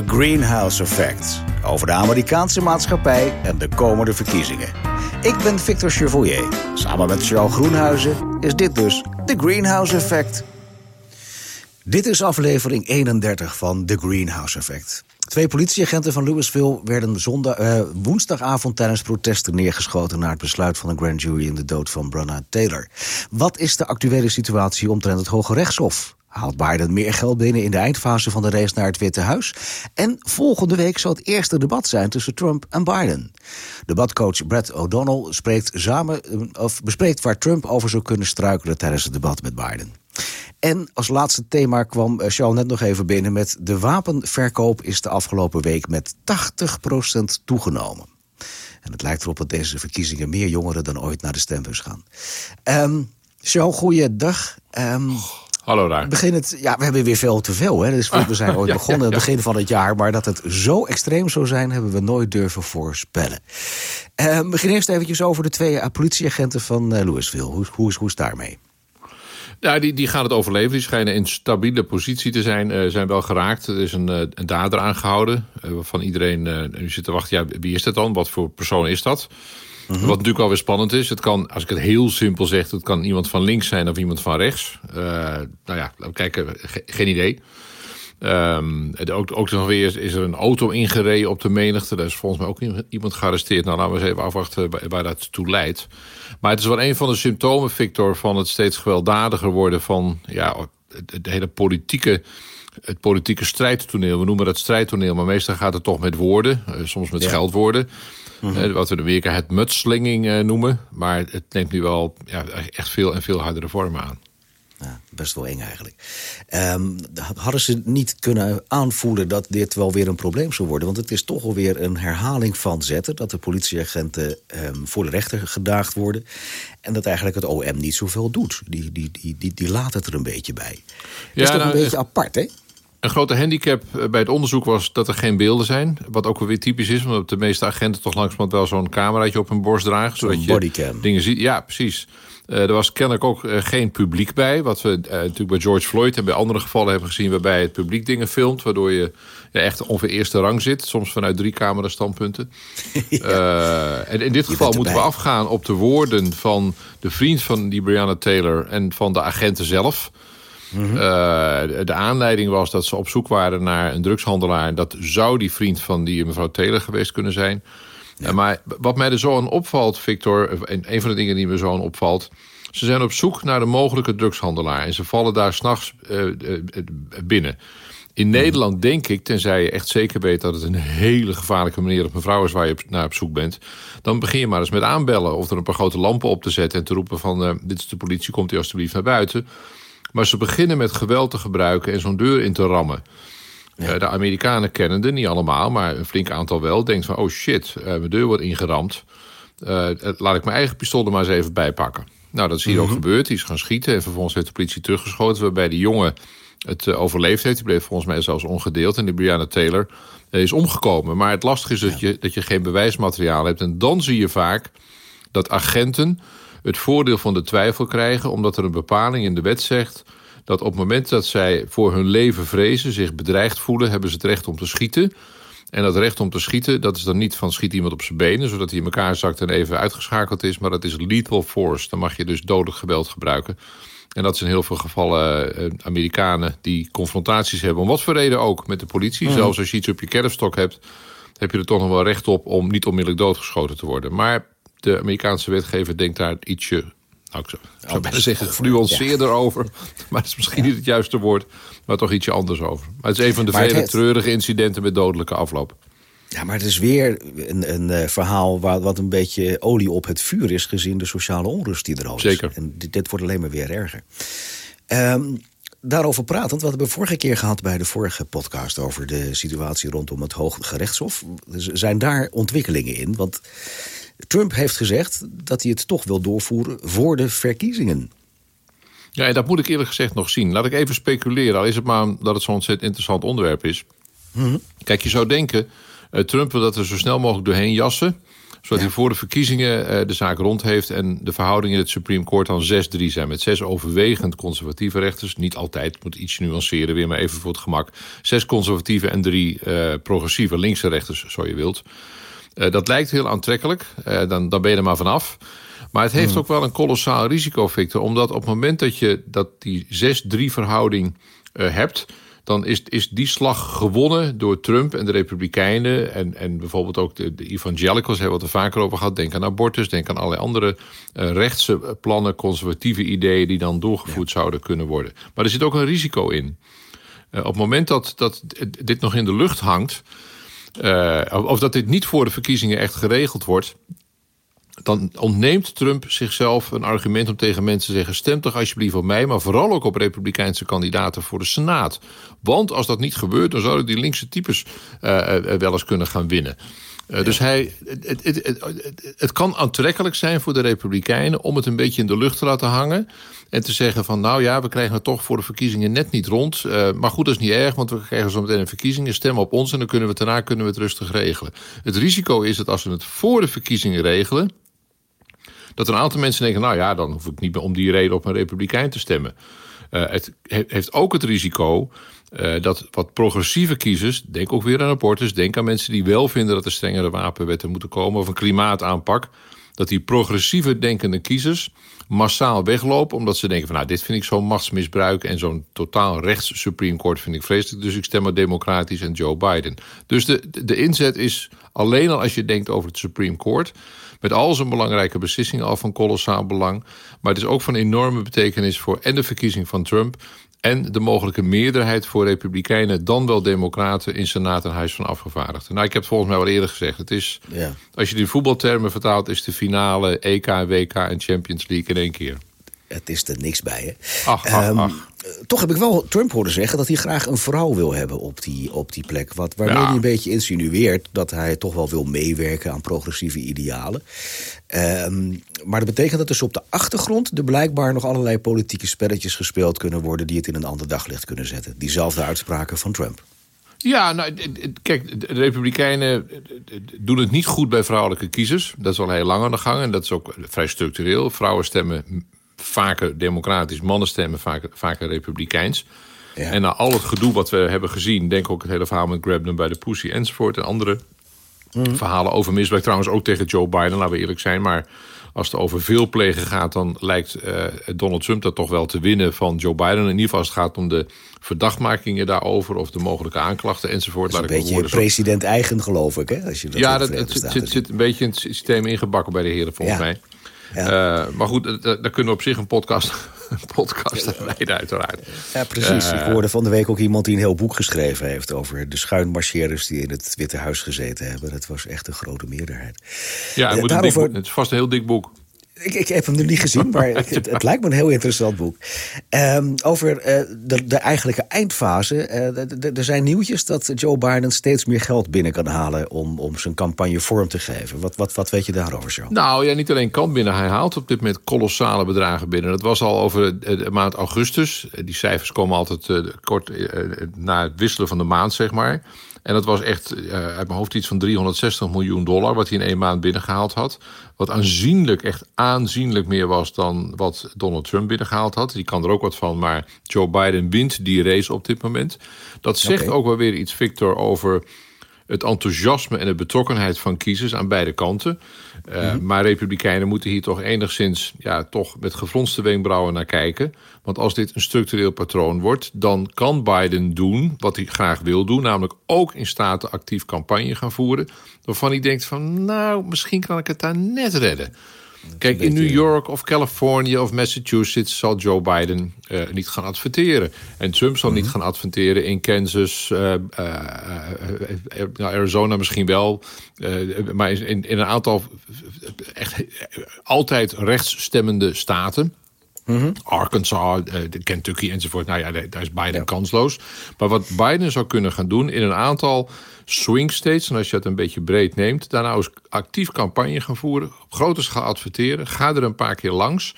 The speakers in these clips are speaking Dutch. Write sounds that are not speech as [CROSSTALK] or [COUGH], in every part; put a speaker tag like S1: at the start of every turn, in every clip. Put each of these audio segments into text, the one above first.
S1: The Greenhouse Effect. Over de Amerikaanse maatschappij en de komende verkiezingen. Ik ben Victor Chevoyer. Samen met Charles Groenhuizen is dit dus The Greenhouse Effect. Dit is aflevering 31 van The Greenhouse Effect. Twee politieagenten van Louisville werden zondag, eh, woensdagavond tijdens protesten neergeschoten naar het besluit van een grand jury in de dood van Breonna Taylor. Wat is de actuele situatie omtrent het Hoge Rechtshof? Haalt Biden meer geld binnen in de eindfase van de race naar het Witte Huis? En volgende week zal het eerste debat zijn tussen Trump en Biden. Debatcoach Brett O'Donnell spreekt samen, eh, of bespreekt waar Trump over zou kunnen struikelen tijdens het debat met Biden. En als laatste thema kwam Charles net nog even binnen met de wapenverkoop is de afgelopen week met 80% toegenomen. En het lijkt erop dat deze verkiezingen meer jongeren dan ooit naar de stembus gaan. Um, Charles, goeiedag. Um,
S2: Hallo daar.
S1: Begin het, ja, we hebben weer veel te veel. Hè? Dus we zijn [LAUGHS] ooit begonnen aan het begin van het jaar. Maar dat het zo extreem zou zijn, hebben we nooit durven voorspellen. Uh, we beginnen eerst eventjes over de twee politieagenten van uh, Louisville. Hoe, hoe, is, hoe is daarmee?
S2: Ja, die, die gaan het overleven. Die schijnen in stabiele positie te zijn. Uh, zijn wel geraakt. Er is een, een dader aangehouden. Waarvan iedereen nu zit te wachten. Ja, wie is dat dan? Wat voor persoon is dat? Mm -hmm. Wat natuurlijk alweer spannend is. Het kan, als ik het heel simpel zeg, het kan iemand van links zijn of iemand van rechts. nou ja, laten we kijken. Ge geen idee. Um, ook, ook nog weer is er een auto ingereden op de menigte. Daar is volgens mij ook iemand gearresteerd. Nou, laten we eens even afwachten waar dat toe leidt. Maar het is wel een van de symptomen, Victor, van het steeds gewelddadiger worden van ja, het, hele politieke, het politieke strijdtoneel. We noemen dat strijdtoneel, maar meestal gaat het toch met woorden, soms met ja. scheldwoorden. Mm -hmm. Wat we in Amerika het mudslinging noemen. Maar het neemt nu wel ja, echt veel en veel hardere vormen aan.
S1: Ja, best wel eng eigenlijk. Um, hadden ze niet kunnen aanvoelen dat dit wel weer een probleem zou worden? Want het is toch alweer een herhaling van zetten... dat de politieagenten um, voor de rechter gedaagd worden... en dat eigenlijk het OM niet zoveel doet. Die, die, die, die, die laat het er een beetje bij. Dat is toch nou, een beetje apart, hè?
S2: Een grote handicap bij het onderzoek was dat er geen beelden zijn. Wat ook weer typisch is, omdat de meeste agenten toch langzamerhand wel zo'n cameraatje op hun borst dragen. Zodat je
S1: bodycam.
S2: dingen ziet. Ja, precies. Uh, er was kennelijk ook uh, geen publiek bij. Wat we uh, natuurlijk bij George Floyd en bij andere gevallen hebben gezien... waarbij het publiek dingen filmt. Waardoor je ja, echt ongeveer eerste rang zit. Soms vanuit drie camera standpunten. [LAUGHS] ja. en in dit geval moeten we afgaan op de woorden van de vriend van die Breonna Taylor... en van de agenten zelf... Mm -hmm. de aanleiding was dat ze op zoek waren naar een drugshandelaar. Dat zou die vriend van die mevrouw Taylor geweest kunnen zijn. Ja. Maar wat mij er zo aan opvalt, Victor... en een van de dingen die me zo aan opvalt... ze zijn op zoek naar de mogelijke drugshandelaar... en ze vallen daar s'nachts uh, binnen. In mm. Nederland denk ik, tenzij je echt zeker weet... dat het een hele gevaarlijke manier op mevrouw is... waar je naar op zoek bent... dan begin je maar eens met aanbellen... of er een paar grote lampen op te zetten... en te roepen van, uh, dit is de politie, komt u alstublieft naar buiten... Maar ze beginnen met geweld te gebruiken en zo'n deur in te rammen. Ja. De Amerikanen kennende, niet allemaal, maar een flink aantal wel... denkt van, oh shit, mijn deur wordt ingeramd. Uh, laat ik mijn eigen pistool er maar eens even bij pakken. Nou, dat is hier mm -hmm. ook gebeurd. Die is gaan schieten en vervolgens heeft de politie teruggeschoten... waarbij de jongen het uh, overleefd heeft. Die bleef volgens mij zelfs ongedeeld. En die Brianna Taylor uh, is omgekomen. Maar het lastige is dat, je, dat je geen bewijsmateriaal hebt. En dan zie je vaak dat agenten het voordeel van de twijfel krijgen... omdat er een bepaling in de wet zegt dat op het moment dat zij voor hun leven vrezen... zich bedreigd voelen, hebben ze het recht om te schieten. En dat recht om te schieten, dat is dan niet van schiet iemand op zijn benen... zodat hij in elkaar zakt en even uitgeschakeld is... maar dat is lethal force. Dan mag je dus dodelijk geweld gebruiken. En dat zijn heel veel gevallen uh, Amerikanen die confrontaties hebben... om wat voor reden ook met de politie. Mm. Zelfs als je iets op je kerfstok hebt... heb je er toch nog wel recht op om niet onmiddellijk doodgeschoten te worden. Maar de Amerikaanse wetgever denkt daar ietsje nou, ik zou, ik zou bijna zeggen genuanceerder ja. over. [LAUGHS] Maar dat is misschien ja. niet het juiste woord. Maar toch ietsje anders over. Maar het is een van de maar vele treurige incidenten met dodelijke afloop.
S1: Ja, maar het is weer een, een uh, verhaal waar, wat een beetje olie op het vuur is... gezien de sociale onrust die er al is.
S2: Zeker.
S1: En dit, dit wordt alleen maar weer erger. Um, daarover pratend, wat hebben we vorige keer gehad... bij de vorige podcast over de situatie rondom het Hoge Gerechtshof. Zijn daar ontwikkelingen in? Want... Trump heeft gezegd dat hij het toch wil doorvoeren voor de verkiezingen.
S2: Ja, en dat moet ik eerlijk gezegd nog zien. Laat ik even speculeren, al is het maar dat het zo'n ontzettend interessant onderwerp is. Mm -hmm. Kijk, je zou denken, uh, Trump wil dat er zo snel mogelijk doorheen jassen. Zodat hij voor de verkiezingen de zaak rond heeft... en de verhoudingen in het Supreme Court dan 6-3 zijn. Met zes overwegend conservatieve rechters. Niet altijd, moet iets nuanceren weer, maar even voor het gemak. Zes conservatieve en drie progressieve linkse rechters, zo je wilt. Dat lijkt heel aantrekkelijk. dan, dan ben je er maar vanaf. Maar het heeft hmm. ook wel een kolossaal risico, Victor. Omdat op het moment dat je dat die 6-3 verhouding uh, hebt dan is, is die slag gewonnen door Trump en de Republikeinen. En, en bijvoorbeeld ook de, de evangelicals hebben we het er vaker over gehad. Denk aan abortus, denk aan allerlei andere uh, rechtse plannen, conservatieve ideeën die dan doorgevoerd zouden kunnen worden. Maar er zit ook een risico in. Uh, op het moment dat, dat dit nog in de lucht hangt. Uh, of dat dit niet voor de verkiezingen echt geregeld wordt dan ontneemt Trump zichzelf een argument om tegen mensen te zeggen: stem toch alsjeblieft op mij, maar vooral ook op Republikeinse kandidaten voor de Senaat. Want als dat niet gebeurt, dan zouden die linkse types uh, wel eens kunnen gaan winnen. Uh, Dus hij, het, het, het, het, kan aantrekkelijk zijn voor de Republikeinen om het een beetje in de lucht te laten hangen. En te zeggen van nou ja, we krijgen het toch voor de verkiezingen net niet rond. Uh, maar goed, dat is niet erg, want we krijgen zo meteen een verkiezingen. Stem op ons en dan kunnen we het daarna kunnen we het rustig regelen. Het risico is dat als we het voor de verkiezingen regelen dat een aantal mensen denken: nou ja, dan hoef ik niet meer om die reden op een republikein te stemmen. Uh, het heeft ook het risico uh, dat wat progressieve kiezers, denk ook weer aan abortus, denk aan mensen die wel vinden dat er strengere wapenwetten moeten komen of een klimaataanpak, dat die progressieve denkende kiezers massaal weglopen omdat ze denken van nou dit vind ik zo'n machtsmisbruik en zo'n totaal rechts Supreme Court vind ik vreselijk, dus ik stem maar democratisch en Joe Biden. Dus de, de inzet is alleen al als je denkt over het Supreme Court met al zijn belangrijke beslissingen al van kolossaal belang. Maar het is ook van enorme betekenis voor en de verkiezing van Trump en de mogelijke meerderheid voor Republikeinen, dan wel Democraten in Senaat en Huis van Afgevaardigden. Nou, ik heb het volgens mij al eerder gezegd. Het is, ja. als je die voetbaltermen vertaalt, is de finale EK, WK en Champions League in één keer
S1: het is er niks bij. Hè? Ach, ach, ehm, ach. Toch heb ik wel Trump horen zeggen dat hij graag een vrouw wil hebben op die, op die plek. Wat, waarmee hij een beetje insinueert dat hij toch wel wil meewerken aan progressieve idealen. Um, maar dat betekent dat dus op de achtergrond er blijkbaar nog allerlei politieke spelletjes gespeeld kunnen worden die het in een ander daglicht kunnen zetten. Diezelfde uitspraken van Trump.
S2: Ja, nou, kijk, de Republikeinen doen het niet goed bij vrouwelijke kiezers. Dat is al heel lang aan de gang en dat is ook vrij structureel. Vrouwen stemmen vaker democratisch, mannen stemmen vaker, vaker republikeins. Ja. En na al het gedoe wat we hebben gezien, denk ook het hele verhaal met Grabner bij de Pussy enzovoort en andere mhm. verhalen over misbruik. Trouwens ook tegen Joe Biden, laten we eerlijk zijn. Maar als het over veel plegen gaat, dan lijkt uh, Donald Trump dat toch wel te winnen van Joe Biden. In ieder geval als het gaat om de verdachtmakingen daarover of de mogelijke aanklachten enzovoort.
S1: Dat is een beetje president eigen geloof ik, hè? Als je dat
S2: ja, dat, het, zit, zit, een beetje in het systeem ingebakken bij de heren volgens mij. Ja. Uh, maar goed, daar kunnen we op zich een podcast, [LAUGHS] een podcast aan uiteraard.
S1: Ja, precies. Uh, ik hoorde van de week ook iemand die een heel boek geschreven heeft... over de schuinmarcheerders die in het Witte Huis gezeten hebben. Dat was echt een grote meerderheid.
S2: Ja, het, uh, daarover... het is vast een heel dik boek.
S1: Ik, ik heb hem nu niet gezien, maar het, lijkt me een heel interessant boek. Um, over uh, de, de, eigenlijke eindfase. Uh, er zijn nieuwtjes dat Joe Biden steeds meer geld binnen kan halen... om, om zijn campagne vorm te geven. Wat, wat, wat weet je daarover, Joe?
S2: Nou ja, niet alleen kan binnen. Hij haalt op dit moment kolossale bedragen binnen. Dat was al over de maand augustus. Die cijfers komen altijd kort na het wisselen van de maand, zeg maar. En dat was echt uh, uit mijn hoofd iets van 360 miljoen dollar... wat hij in één maand binnengehaald had. Wat aanzienlijk, echt aanzienlijk meer was dan wat Donald Trump binnengehaald had. Die kan er ook wat van, maar Joe Biden wint die race op dit moment. Dat zegt ook wel weer iets, Victor, over het enthousiasme en de betrokkenheid van kiezers aan beide kanten. Uh, Maar republikeinen moeten hier toch enigszins ja, toch met gefronste wenkbrauwen naar kijken. Want als dit een structureel patroon wordt, dan kan Biden doen wat hij graag wil doen. Namelijk ook in staten actief campagne gaan voeren. Waarvan hij denkt van nou, misschien kan ik het daar net redden. Kijk, in New York of Californië of Massachusetts zal Joe Biden uh, niet gaan adverteren. En Trump zal niet mhm. gaan adverteren in Kansas, uh, uh, Arizona misschien wel. maar in, in een aantal echt altijd rechtsstemmende staten. Mhm. Arkansas, Kentucky enzovoort. Nou ja, daar is Biden kansloos. Maar wat Biden zou kunnen gaan doen in een aantal swing states... en als je het een beetje breed neemt... daar nou eens actief campagne gaan voeren... op grote schaal adverteren, ga er een paar keer langs...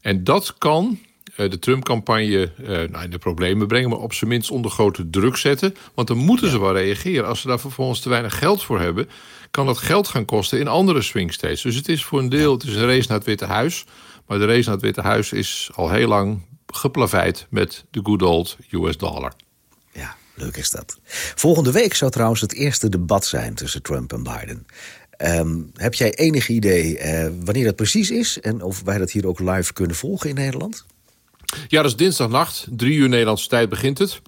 S2: en dat kan de Trump-campagne nou, in de problemen brengen, maar op zijn minst onder grote druk zetten. Want dan moeten ze wel reageren. Als ze daar vervolgens te weinig geld voor hebben, kan dat geld gaan kosten in andere swing states. Dus het is voor een deel het is een race naar het Witte Huis. Maar de race naar het Witte Huis is al heel lang geplaveid met de good old US dollar.
S1: Ja, leuk is dat. Volgende week zou trouwens het eerste debat zijn tussen Trump en Biden. Ehm, heb jij enig idee uh, wanneer dat precies is en of wij dat hier ook live kunnen volgen in Nederland?
S2: Ja, dat is dinsdagnacht. Drie uur Nederlandse tijd begint het.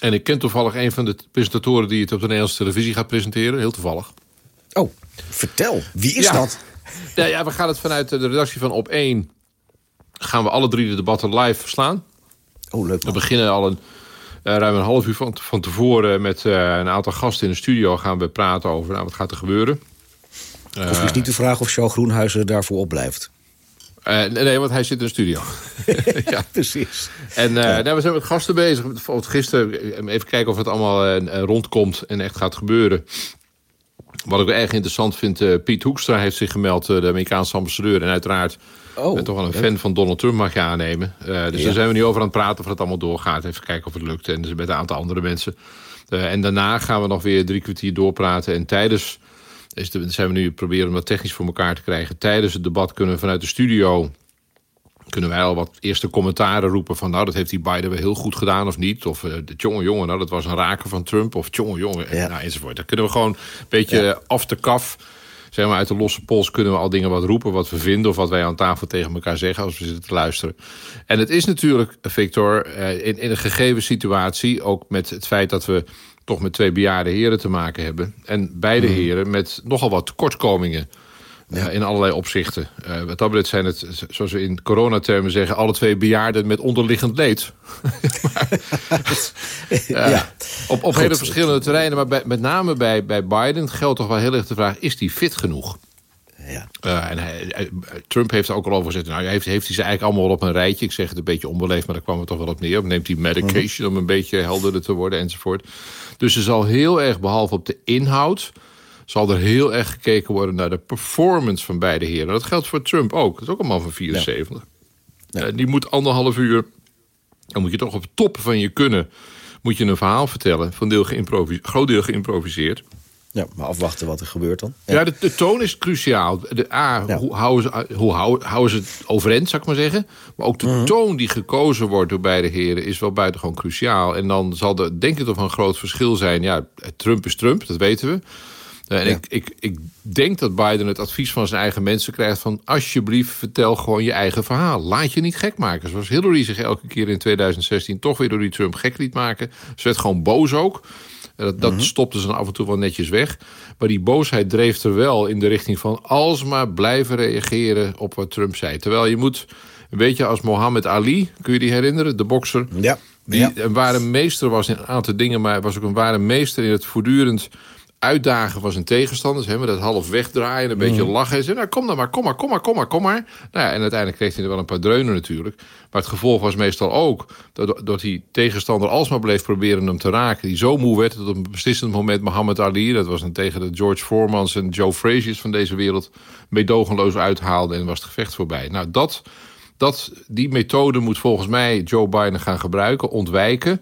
S2: En ik ken toevallig een van de presentatoren die het op de Nederlandse televisie gaat presenteren. Heel toevallig.
S1: Oh, vertel. Wie is dat?
S2: Ja, ja, we gaan het vanuit de redactie van Op 1... gaan we alle drie de debatten live verslaan.
S1: Oh, leuk
S2: We beginnen al een, uh, ruim een half uur van, van tevoren... met uh, een aantal gasten in de studio gaan we praten over... Nou, wat gaat er gebeuren.
S1: Of is niet de vraag of Charles Groenhuizen daarvoor opblijft?
S2: Uh, nee, want hij zit in de studio. [LAUGHS]
S1: ja, precies.
S2: En uh, ja. nou, we zijn met gasten bezig. Gisteren even kijken of het allemaal uh, rondkomt en echt gaat gebeuren. Wat ik wel erg interessant vind, Piet Hoekstra heeft zich gemeld, de Amerikaanse ambassadeur. En uiteraard oh, ben toch wel een fan van Donald Trump, mag je aannemen. dus ja. daar zijn we nu over aan het praten of het allemaal doorgaat. Even kijken of het lukt. En dus met een aantal andere mensen. en daarna gaan we nog weer drie kwartier doorpraten. En tijdens is de, zijn we nu proberen om dat technisch voor elkaar te krijgen. Tijdens het debat kunnen we vanuit de studio kunnen wij al wat eerste commentaren roepen van... nou, dat heeft die Biden wel heel goed gedaan of niet. Of uh, de jonge jongen, nou, dat was een raker van Trump. Of jonge jongen, ja. nou, enzovoort. Dan kunnen we gewoon een beetje ja. af de kaf... zeg maar uit de losse pols kunnen we al dingen wat roepen... wat we vinden of wat wij aan tafel tegen elkaar zeggen... als we zitten te luisteren. En het is natuurlijk, Victor, uh, in, in een gegeven situatie... ook met het feit dat we toch met twee bejaarde heren te maken hebben. En beide mm. heren met nogal wat tekortkomingen. Ja. Uh, in allerlei opzichten. Uh, wat dat zijn het, zoals we in coronatermen zeggen... alle twee bejaarden met onderliggend leed. [LAUGHS] maar, uh, ja. Op, op hele verschillende terreinen. Maar bij, met name bij, bij Biden geldt toch wel heel erg de vraag... is die fit genoeg?
S1: Ja.
S2: Uh, en hij, hij, Trump heeft er ook al over gezegd. Nou, heeft, heeft hij ze eigenlijk allemaal op een rijtje. Ik zeg het een beetje onbeleefd, maar daar kwam het toch wel op neer. Neemt hij medication om een beetje helderder te worden enzovoort. Dus er zal heel erg, behalve op de inhoud... zal er heel erg gekeken worden naar de performance van beide heren. Dat geldt voor Trump ook. Dat is ook een man van 74. Ja. Ja. Uh, die moet anderhalf uur... dan moet je toch op het top van je kunnen... moet je een verhaal vertellen. Van deel groot deel geïmproviseerd.
S1: Ja, maar afwachten wat er gebeurt dan.
S2: Ja, ja de, de, toon is cruciaal. De, A, ja. hoe, houden ze, hoe houden, ze het overeind, zou ik maar zeggen. Maar ook de -hmm. toon die gekozen wordt door beide heren... is wel buitengewoon cruciaal. En dan zal er, denk ik, toch een groot verschil zijn. Ja, Trump is Trump, dat weten we. Uh, en ja. ik, ik, ik denk dat Biden het advies van zijn eigen mensen krijgt... van alsjeblieft, vertel gewoon je eigen verhaal. Laat je niet gek maken. Zoals Hillary zich elke keer in 2016 toch weer door die Trump gek liet maken. Ze werd gewoon boos ook... Dat, dat mm -hmm. stopte ze dan af en toe wel netjes weg. Maar die boosheid dreef er wel in de richting van... alsmaar blijven reageren op wat Trump zei. Terwijl je moet, een beetje als Mohammed Ali... kun je die herinneren, de bokser...
S1: Ja.
S2: Die
S1: ja.
S2: een ware meester was in een aantal dingen... maar hij was ook een ware meester in het voortdurend uitdagen van zijn tegenstanders. Hè, met dat half wegdraaien, een mm. beetje lachen. En zei, nou, kom dan maar, kom maar, kom maar, kom maar, kom maar. Nou ja, en uiteindelijk kreeg hij er wel een paar dreunen natuurlijk. Maar het gevolg was meestal ook dat, dat die tegenstander alsmaar bleef proberen hem te raken. Die zo moe werd dat op een beslissend moment Muhammad Ali... dat was dan tegen de George Foremans en Joe Frazier's van deze wereld... meedogenloos uithaalde en was het gevecht voorbij. Nou, dat, dat, die methode moet volgens mij Joe Biden gaan gebruiken, ontwijken...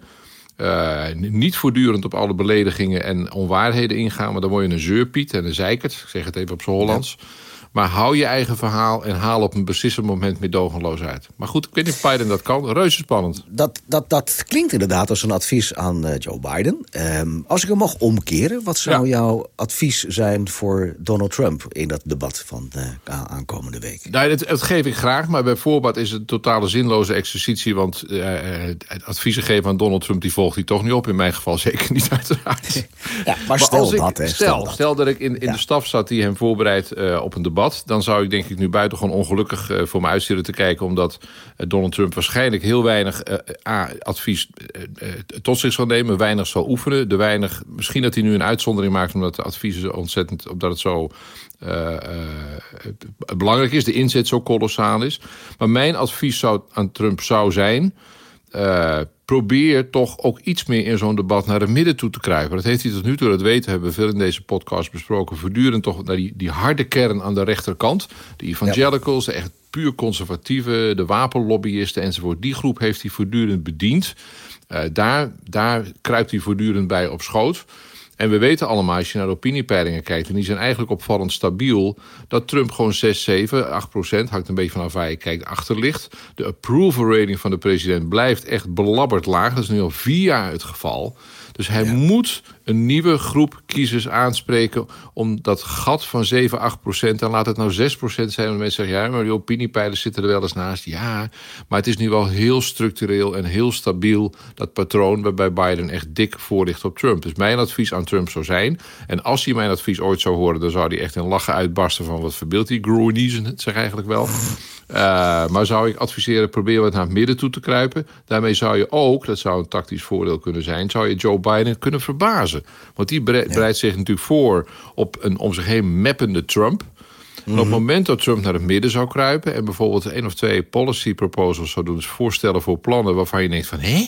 S2: Uh, niet voortdurend op alle beledigingen en onwaarheden ingaan... maar dan word je een zeurpiet en een zeikert. Ik zeg het even op zijn Hollands. Ja. Maar hou je eigen verhaal en haal op een beslissend moment meedogenloos uit. Maar goed, ik weet niet of Biden dat kan. Reuze spannend.
S1: Dat, dat, dat klinkt inderdaad als een advies aan uh, Joe Biden. Um, als ik hem mag omkeren, wat zou ja. jouw advies zijn voor Donald Trump... in dat debat van de aankomende week?
S2: Nou, dat, dat, geef ik graag, maar bij voorbaat is het een totale zinloze exercitie... want uh, het adviezen geven aan Donald Trump, die volgt hij toch niet op. In mijn geval [LAUGHS] zeker niet, uiteraard.
S1: ja, maar, maar stel, ik, dat, hè,
S2: stel, stel, dat. stel dat ik in, in ja. de staf zat die hem voorbereidt uh, op een debat dan zou ik denk ik nu buitengewoon ongelukkig uh, voor me uitzitten te kijken. Omdat uh, Donald Trump waarschijnlijk heel weinig uh, advies tot zich zal nemen. Weinig zal oefenen. De weinig, misschien dat hij nu een uitzondering maakt omdat de adviezen ontzettend, omdat het zo belangrijk is. De inzet zo kolossaal is. Maar mijn advies zou, aan Trump zou zijn probeer toch ook iets meer in zo'n debat naar het midden toe te kruipen. Dat heeft hij tot nu toe, dat weten hebben we veel in deze podcast besproken, voortdurend toch naar die, die harde kern aan de rechterkant. De evangelicals, de echt puur conservatieve, de wapenlobbyisten enzovoort. Die groep heeft hij voortdurend bediend. Uh, daar, daar kruipt hij voortdurend bij op schoot. En we weten allemaal, als je naar de opiniepeilingen kijkt... en die zijn eigenlijk opvallend stabiel... dat Trump gewoon 6, 7, 8 procent... hangt een beetje vanaf waar je kijkt, achter ligt. De approval rating van de president blijft echt belabberd laag. Dat is nu al vier jaar het geval. Dus hij moet een nieuwe groep kiezers aanspreken om dat gat van 7, 8 procent, en laat het nou 6 procent zijn, want mensen zeggen, ja, maar die opiniepeilers zitten er wel eens naast. Ja, maar het is nu wel heel structureel en heel stabiel, dat patroon waarbij Biden echt dik voor ligt op Trump. Dus mijn advies aan Trump zou zijn, en als hij mijn advies ooit zou horen, dan zou hij echt in lachen uitbarsten van wat verbeeldt hij, Groenies, zeg eigenlijk wel. Uh, maar zou ik adviseren, probeer wat naar het midden toe te kruipen. Daarmee zou je ook, dat zou een tactisch voordeel kunnen zijn... zou je Joe Biden kunnen verbazen. Want die bereidt zich natuurlijk voor op een om zich heen mappende Trump... En op het mhm. moment dat Trump naar het midden zou kruipen... en bijvoorbeeld één of twee policy proposals zou doen... dus voorstellen voor plannen waarvan je denkt van... hé,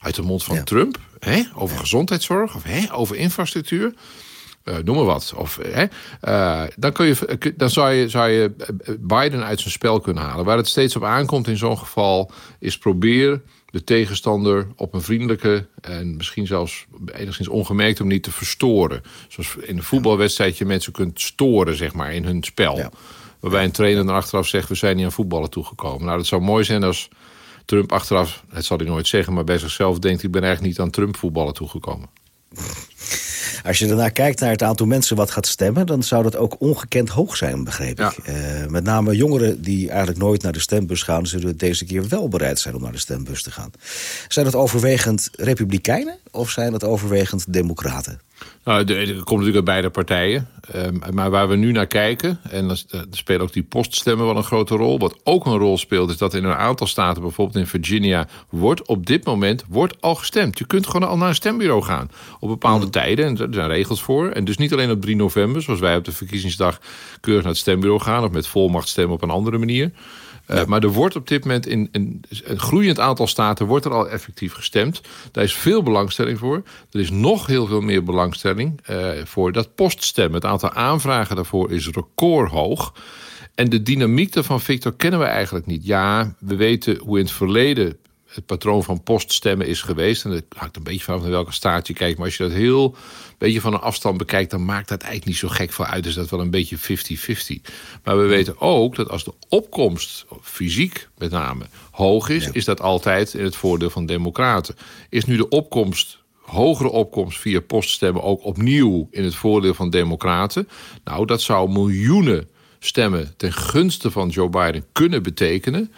S2: uit de mond van Trump? Hé, over gezondheidszorg? Of hé, over infrastructuur? Uh, noem maar wat. Of, hè, uh, dan, kun je, dan zou, je, zou je Biden uit zijn spel kunnen halen. Waar het steeds op aankomt in zo'n geval... is probeer de tegenstander op een vriendelijke... en misschien zelfs enigszins ongemerkt om niet te verstoren. Zoals in een voetbalwedstrijd je mensen kunt storen zeg maar, in hun spel. Waarbij een trainer dan achteraf zegt... we zijn niet aan voetballen toegekomen. Nou, dat zou mooi zijn als Trump achteraf... het zal hij nooit zeggen, maar bij zichzelf denkt... ik ben eigenlijk niet aan Trump voetballen toegekomen. [LAUGHS]
S1: Als je daarna kijkt naar het aantal mensen wat gaat stemmen... dan zou dat ook ongekend hoog zijn, begreep ik. Uh, met name jongeren die eigenlijk nooit naar de stembus gaan... zullen deze keer wel bereid zijn om naar de stembus te gaan. Zijn dat overwegend republikeinen of zijn dat overwegend democraten?
S2: Nou, er komt natuurlijk uit beide partijen. Ehm, maar waar we nu naar kijken, en dan spelen ook die poststemmen wel een grote rol. Wat ook een rol speelt, is dat in een aantal staten, bijvoorbeeld in Virginia, wordt op dit moment wordt al gestemd. Je kunt gewoon al naar een stembureau gaan op bepaalde mm. tijden. En er zijn regels voor. En dus niet alleen op 3 november, zoals wij op de verkiezingsdag keurig naar het stembureau gaan, of met volmacht stemmen op een andere manier. Uh, maar er wordt op dit moment in, in, een groeiend aantal staten wordt er al effectief gestemd. Daar is veel belangstelling voor. Er is nog heel veel meer belangstelling uh, voor dat poststemmen. Het aantal aanvragen daarvoor is recordhoog. En de dynamiek daarvan, Victor, kennen we eigenlijk niet. Ja, we weten hoe in het verleden het patroon van poststemmen is geweest. En dat hangt een beetje vanaf naar welke staat je kijkt. Maar als je dat heel beetje van een afstand bekijkt... dan maakt dat eigenlijk niet zo gek voor uit. Dus dat wel een beetje 50-50. Maar we weten ook dat als de opkomst, fysiek met name, hoog is... is dat altijd in het voordeel van democraten. Is nu de opkomst hogere opkomst via poststemmen ook opnieuw in het voordeel van democraten. Nou, dat zou miljoenen stemmen ten gunste van Joe Biden kunnen betekenen.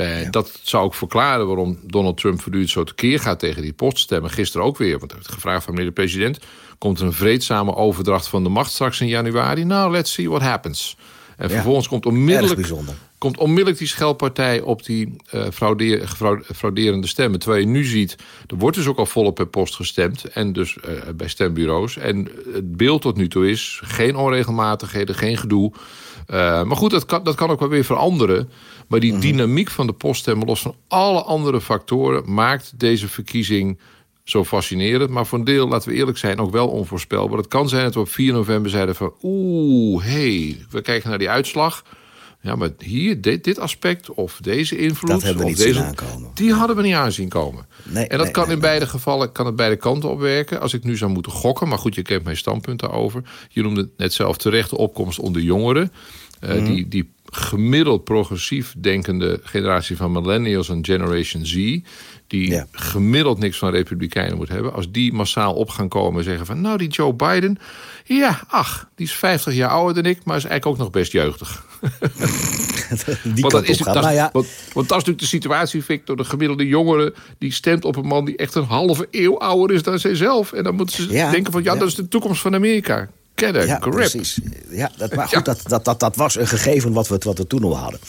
S2: Eh, Dat zou ook verklaren waarom Donald Trump voortdurend zo tekeer gaat tegen die poststemmen. Gisteren ook weer, want hij heeft gevraagd van meneer de president... komt er een vreedzame overdracht van de macht straks in januari? Nou, let's see what happens. En vervolgens komt onmiddellijk, komt onmiddellijk die scheldpartij op die uh, frauderende stemmen. Terwijl je nu ziet, er wordt dus ook al volop per post gestemd. En dus uh, bij stembureaus. En het beeld tot nu toe is geen onregelmatigheden, geen gedoe. Uh, maar goed, dat kan, dat kan ook wel weer veranderen. Maar die mhm. dynamiek van de poststemmen, los van alle andere factoren, maakt deze verkiezing zo fascinerend. Maar voor een deel, laten we eerlijk zijn, ook wel onvoorspelbaar. Het kan zijn dat we op 4 november zeiden van... oeh, hey, we kijken naar die uitslag. Ja, maar hier, dit, dit aspect of deze invloed...
S1: Dat hebben we
S2: niet
S1: deze, zien aankomen.
S2: Die hadden we niet aanzien komen.
S1: Nee,
S2: en dat kan
S1: in
S2: beide gevallen kan het beide kanten opwerken. Als ik nu zou moeten gokken, maar goed, je kent mijn standpunt daarover. Je noemde net zelf terecht de opkomst onder jongeren. Uh, die, die gemiddeld progressief denkende generatie van millennials en Generation Z... die gemiddeld niks van republikeinen moet hebben... als die massaal op gaan komen en zeggen van... nou, die Joe Biden, ja, ach, die is 50 jaar ouder dan ik... maar is eigenlijk ook nog best jeugdig. [LAUGHS]
S1: die want, dat is, dat, nou ja.
S2: want, want, dat is natuurlijk de situatie, Victor. De gemiddelde jongere die stemt op een man... die echt een halve eeuw ouder is dan zijzelf. En dan moeten ze denken van... ja, dat is de toekomst van Amerika ja, Precies.
S1: Ja, dat, maar [LAUGHS] goed, dat, dat, dat, dat was een gegeven wat we, wat we toen al hadden.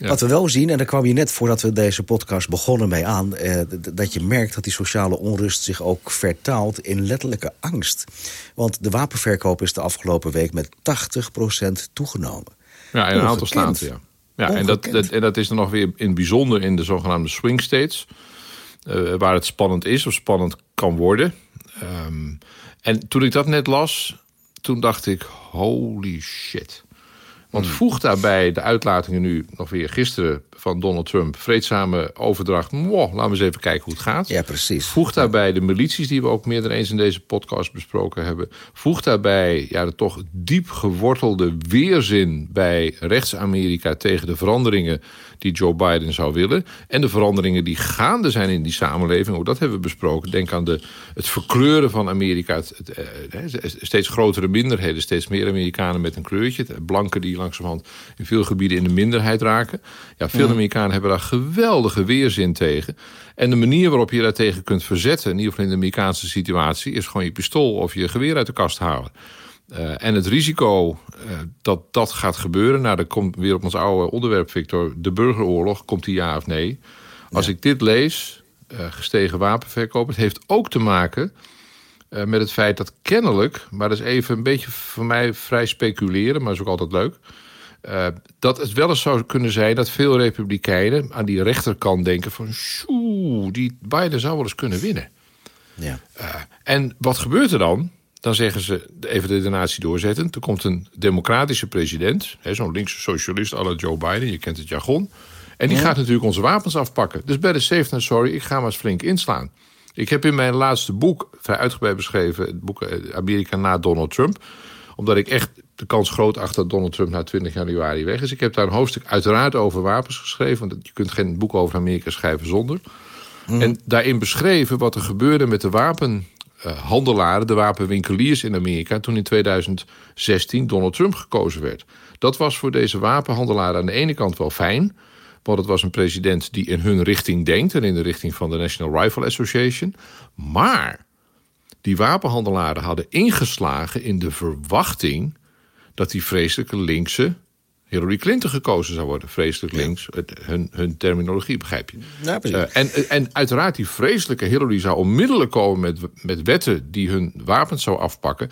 S1: Wat we wel zien, en daar kwam je net voordat we deze podcast begonnen mee aan... Eh, dat je merkt dat die sociale onrust zich ook vertaalt in letterlijke angst. Want de wapenverkoop is de afgelopen week met 80% toegenomen.
S2: Ja, in een aantal staten, ja. Ja, en dat, dat, en dat is dan nog weer in bijzonder in de zogenaamde swing states... waar het spannend is of spannend kan worden. Ehm, en toen ik dat net las, toen dacht ik, holy shit. Want hmm. voeg daarbij de uitlatingen nu nog weer gisteren van Donald Trump. Vreedzame overdracht. Wow, laten we eens even kijken hoe het gaat.
S1: Ja, precies.
S2: Voeg daarbij de milities die we ook meer dan eens in deze podcast besproken hebben. Voeg daarbij ja, de toch diep gewortelde weerzin bij rechts-Amerika tegen de veranderingen die Joe Biden zou willen. En de veranderingen die gaande zijn in die samenleving. Ook dat hebben we besproken. Denk aan de, het verkleuren van Amerika. Het, eh, steeds grotere minderheden. Steeds meer Amerikanen met een kleurtje. Blanken die langzamerhand in veel gebieden in de minderheid raken. Ja, veel Amerikanen hebben daar geweldige weerzin tegen. En de manier waarop je daartegen kunt verzetten... in ieder geval in de Amerikaanse situatie... is gewoon je pistool of je geweer uit de kast halen. Uh, en het risico uh, dat dat gaat gebeuren... nou, dat komt weer op ons oude onderwerp, Victor... de burgeroorlog, komt die ja of nee? Als ik dit lees, uh, gestegen wapenverkoop... het heeft ook te maken met het feit dat kennelijk... maar dat is even een beetje voor mij vrij speculeren... maar dat is ook altijd leuk... Uh, dat het wel eens zou kunnen zijn dat veel republikeinen aan die rechterkant denken van... Die Biden zou wel eens kunnen winnen. Ja. Uh, en wat gebeurt er dan? Dan zeggen ze, even de natie doorzetten. Er komt een democratische president, zo'n linkse socialist à la Joe Biden, je kent het jargon. En die gaat natuurlijk onze wapens afpakken. Dus better safe than sorry, ik ga maar eens flink inslaan. Ik heb in mijn laatste boek, vrij uitgebreid beschreven... het boek eh, Amerika na Donald Trump... omdat ik echt de kans groot achter dat Donald Trump na 20 januari weg is. Ik heb daar een hoofdstuk uiteraard over wapens geschreven... want je kunt geen boek over Amerika schrijven zonder. Mhm. En daarin beschreven wat er gebeurde met de wapenhandelaren... de wapenwinkeliers in Amerika... toen in 2016 Donald Trump gekozen werd. Dat was voor deze wapenhandelaren aan de ene kant wel fijn... Want het was een president die in hun richting denkt... en in de richting van de National Rifle Association. Maar die wapenhandelaren hadden ingeslagen in de verwachting dat die vreselijke linkse Hillary Clinton gekozen zou worden. Vreselijk links, hun, hun terminologie, begrijp je. Ja, uh, en, en uiteraard die vreselijke Hillary zou onmiddellijk komen met, met wetten... die hun wapens zou afpakken.